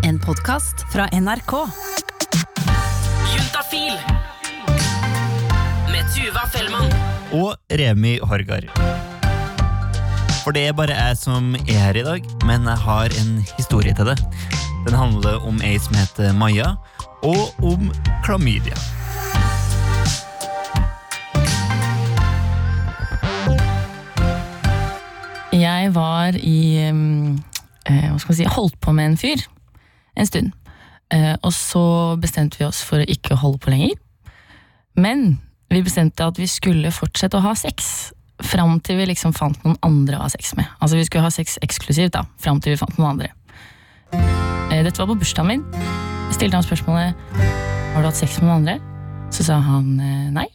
En podkast fra NRK. Juntafil med Tuva Fellmann. og Remi Horgar. For det er bare jeg som er her i dag, men jeg har en historie til det. Den handler om ei som heter Maja, og om klamydia. Jeg var i um, eh, Hva skal man si Holdt på med en fyr en stund. Eh, og så bestemte vi oss for å ikke holde på lenger. Men vi bestemte at vi skulle fortsette å ha sex. Fram til vi liksom fant noen andre å ha sex med. Altså Vi skulle ha sex eksklusivt da, fram til vi fant noen andre. Eh, dette var på bursdagen min. Jeg stilte han spørsmålet Har du hatt sex med noen andre. Så sa han eh, nei.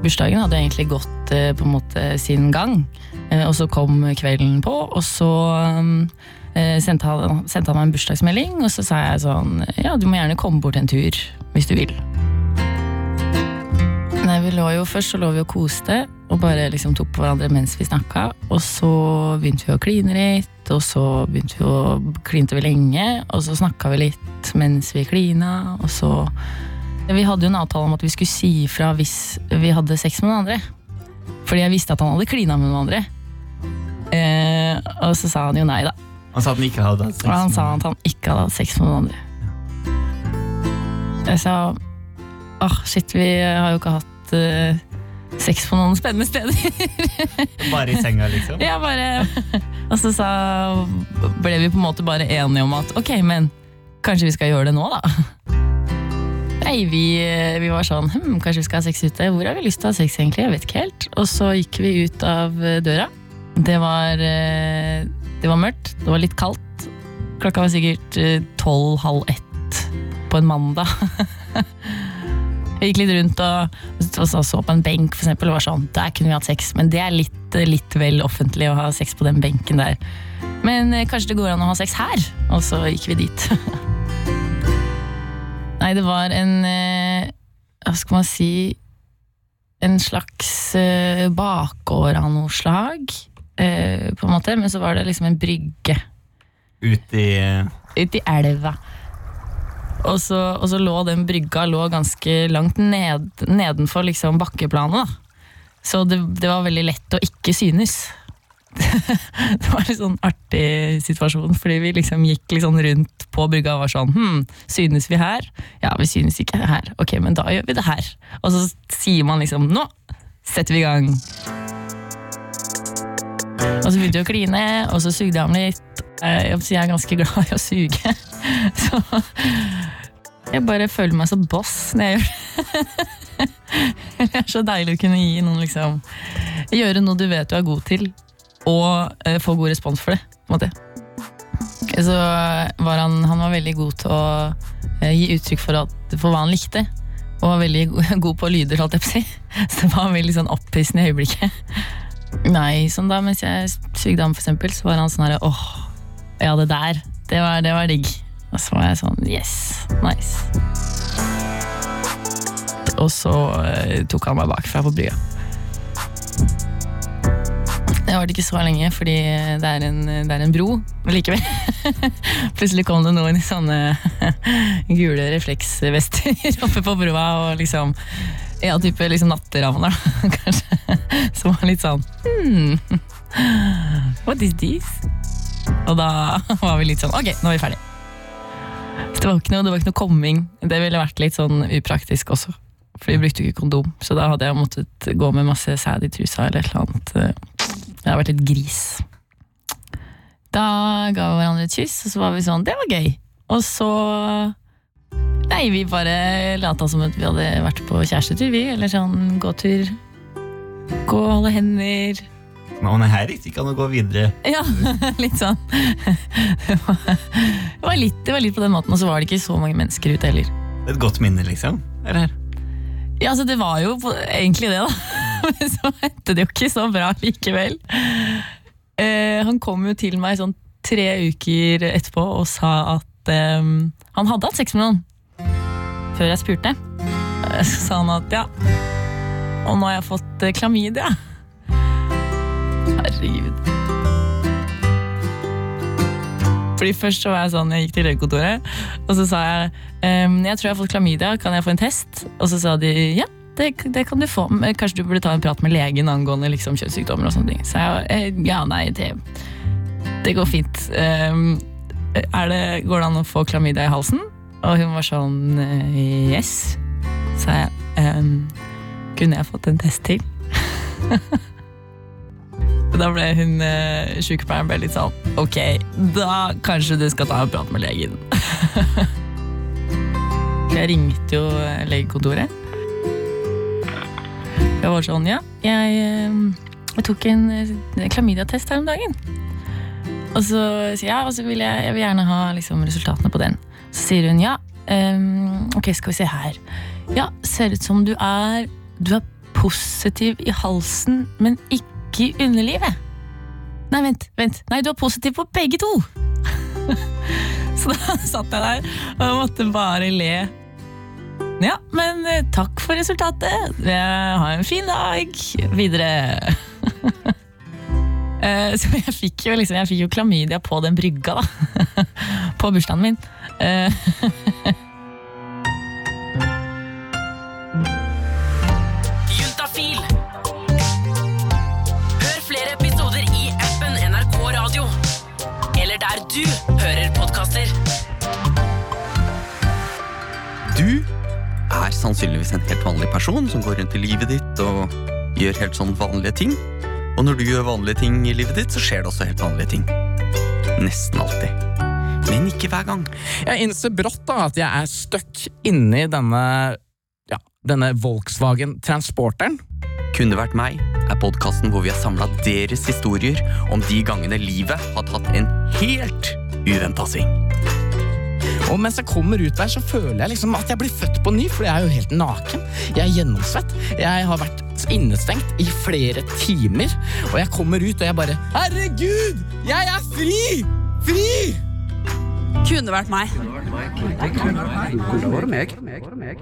Bursdagen hadde egentlig gått eh, på en måte sin gang, eh, og så kom kvelden på, og så eh, sendte, han, sendte han meg en bursdagsmelding, og så sa jeg sånn Ja, du må gjerne komme bort en tur hvis du vil. Nei, vi lå jo Først så lå vi og koste og bare liksom tok på hverandre mens vi snakka. Og så begynte vi å kline litt, og så begynte vi å klinte vi lenge. Og så snakka vi litt mens vi klina, og så vi hadde jo en avtale om at vi skulle si ifra hvis vi hadde sex med noen andre. Fordi jeg visste at han hadde klina med noen andre. Eh, og så sa han jo nei, da. Han sa at han ikke hadde hatt sex. Og han sa at han ikke hadde hatt sex med noen andre. Jeg sa åh, shit, vi har jo ikke hatt uh, sex på noen spennende steder. Bare i senga, liksom. Ja, bare Og så sa, ble vi på en måte bare enige om at ok, men kanskje vi skal gjøre det nå, da. Nei, vi, vi var sånn hm, Kanskje vi skal ha sex ute? Hvor har vi lyst til å ha sex, egentlig? Jeg vet ikke helt. Og så gikk vi ut av eh, døra. Det var, eh, det var mørkt, det var litt kaldt. Klokka var sikkert tolv-halv ett på en mandag. Vi gikk litt rundt og, så, på en benk, for eksempel, og var sånn Der kunne vi hatt sex, men det er litt, litt vel offentlig å ha sex på den benken der. Men eh, kanskje det går an å ha sex her? Og så gikk vi dit. Nei, det var en eh, Hva skal man si En slags eh, bakgård av noe slag, eh, på en måte. Men så var det liksom en brygge Ut i ut i elva. Og så, og så lå den brygga lå ganske langt ned, nedenfor liksom bakkeplanet. Da. Så det, det var veldig lett å ikke synes. Det var en sånn artig situasjon, fordi vi liksom gikk liksom rundt på brygga og var sånn hm, Synes vi her? Ja, vi synes ikke her. Ok, men da gjør vi det her. Og så sier man liksom nå setter vi i gang. Og så begynte vi å kline, og så sugde ham litt. Eh, jeg er ganske glad i å suge. Så jeg bare føler meg så boss når jeg gjør det. Det er så deilig å kunne gi noen liksom Gjøre noe du vet du er god til, og eh, få god respons for det. på en måte. Så var han, han var veldig god til å eh, gi uttrykk for, at, for hva han likte. Og var veldig god på lyder, holdt jeg på å si. Så det var veldig sånn opphissende i øyeblikket. Nei, sånn da mens jeg sugde ham, for eksempel, så var han sånn herre åh, ja, det der, det var, det var digg. Og så var jeg sånn yes, nice. Og så eh, tok han meg bakfra på brygga. Det varte ikke så lenge, fordi det er en, det er en bro likevel. Plutselig kom det noen i sånne gule refleksvester oppe på broa og liksom Ja, type liksom natteravner, kanskje. Som var litt sånn hmm, What is this? Og da var vi litt sånn Ok, nå er vi ferdig. Det var ikke noe, det var ikke noe komming. Det ville vært litt sånn upraktisk også. For vi brukte jo ikke kondom, så da hadde jeg måttet gå med masse sæd i trusa eller et eller annet. Det hadde vært litt gris. Da ga vi hverandre et kyss, og så var vi sånn Det var gøy. Og så Nei, vi bare lata som at vi hadde vært på kjærestetur, vi. Eller sånn gåtur. Gå, holde hender. Men her gikk det ikke an å gå videre. Ja, litt sånn. Det var, litt, det var litt på den måten, og så var det ikke så mange mennesker ute heller. Et godt minne, liksom. Eller? Ja, altså Det var jo egentlig det, da. Så endte det jo ikke så bra likevel. Eh, han kom jo til meg sånn tre uker etterpå og sa at eh, han hadde hatt sex med noen. Før jeg spurte. Eh, Så sa han at ja, og nå har jeg fått eh, klamydia. Herregud. Fordi Først så var jeg sånn, jeg gikk til legekontoret, og så sa jeg ehm, jeg tror jeg har fått klamydia, kan jeg få en test? Og så sa de ja, det, det kan du få. Kanskje du burde ta en prat med legen angående liksom, kjønnssykdommer og sånne ting. Så jeg «Eh, ja, nei, det, det går fint. Um, det, går det an å få klamydia i halsen? Og hun var sånn eh, yes. Så jeg um, kunne jeg fått en test til? Da ble hun uh, sykepleieren ble litt sånn Ok, da kanskje du skal ta en prat med legen. jeg ringte jo legekontoret. Jeg var sånn Ja, jeg, eh, jeg tok en klamydiatest her om dagen. Og så sier ja, og så vil jeg, jeg vil gjerne ha liksom, resultatene på den. Så sier hun ja. Um, ok, skal vi se her. Ja, ser ut som du er Du er positiv i halsen, men ikke i underlivet. Nei, vent, vent. Nei, du er positiv på begge to. Så da satt jeg der og måtte bare le. Ja, men eh, takk for resultatet. Ha en fin dag videre. Eh, Så jeg fikk jo liksom, jeg fikk jo klamydia på den brygga, da. På bursdagen min. Eh. Hør flere episoder i appen NRK Radio. Eller der du sannsynligvis en helt vanlig person som går rundt i livet ditt og gjør helt sånn vanlige ting. Og når du gjør vanlige ting i livet ditt, så skjer det også helt vanlige ting. Nesten alltid. Men ikke hver gang. Jeg innser brått da at jeg er stuck inni denne, ja, denne Volkswagen Transporteren. Kunne vært meg er podkasten hvor vi har samla deres historier om de gangene livet har tatt en helt uventa sving. Og mens jeg kommer ut der, så føler jeg liksom at jeg blir født på ny, for jeg er jo helt naken. Jeg er gjennomsvett. Jeg har vært innestengt i flere timer, og jeg kommer ut og jeg bare Herregud! Jeg er fri! Fri! Kunne vært meg. Det kunne vært meg.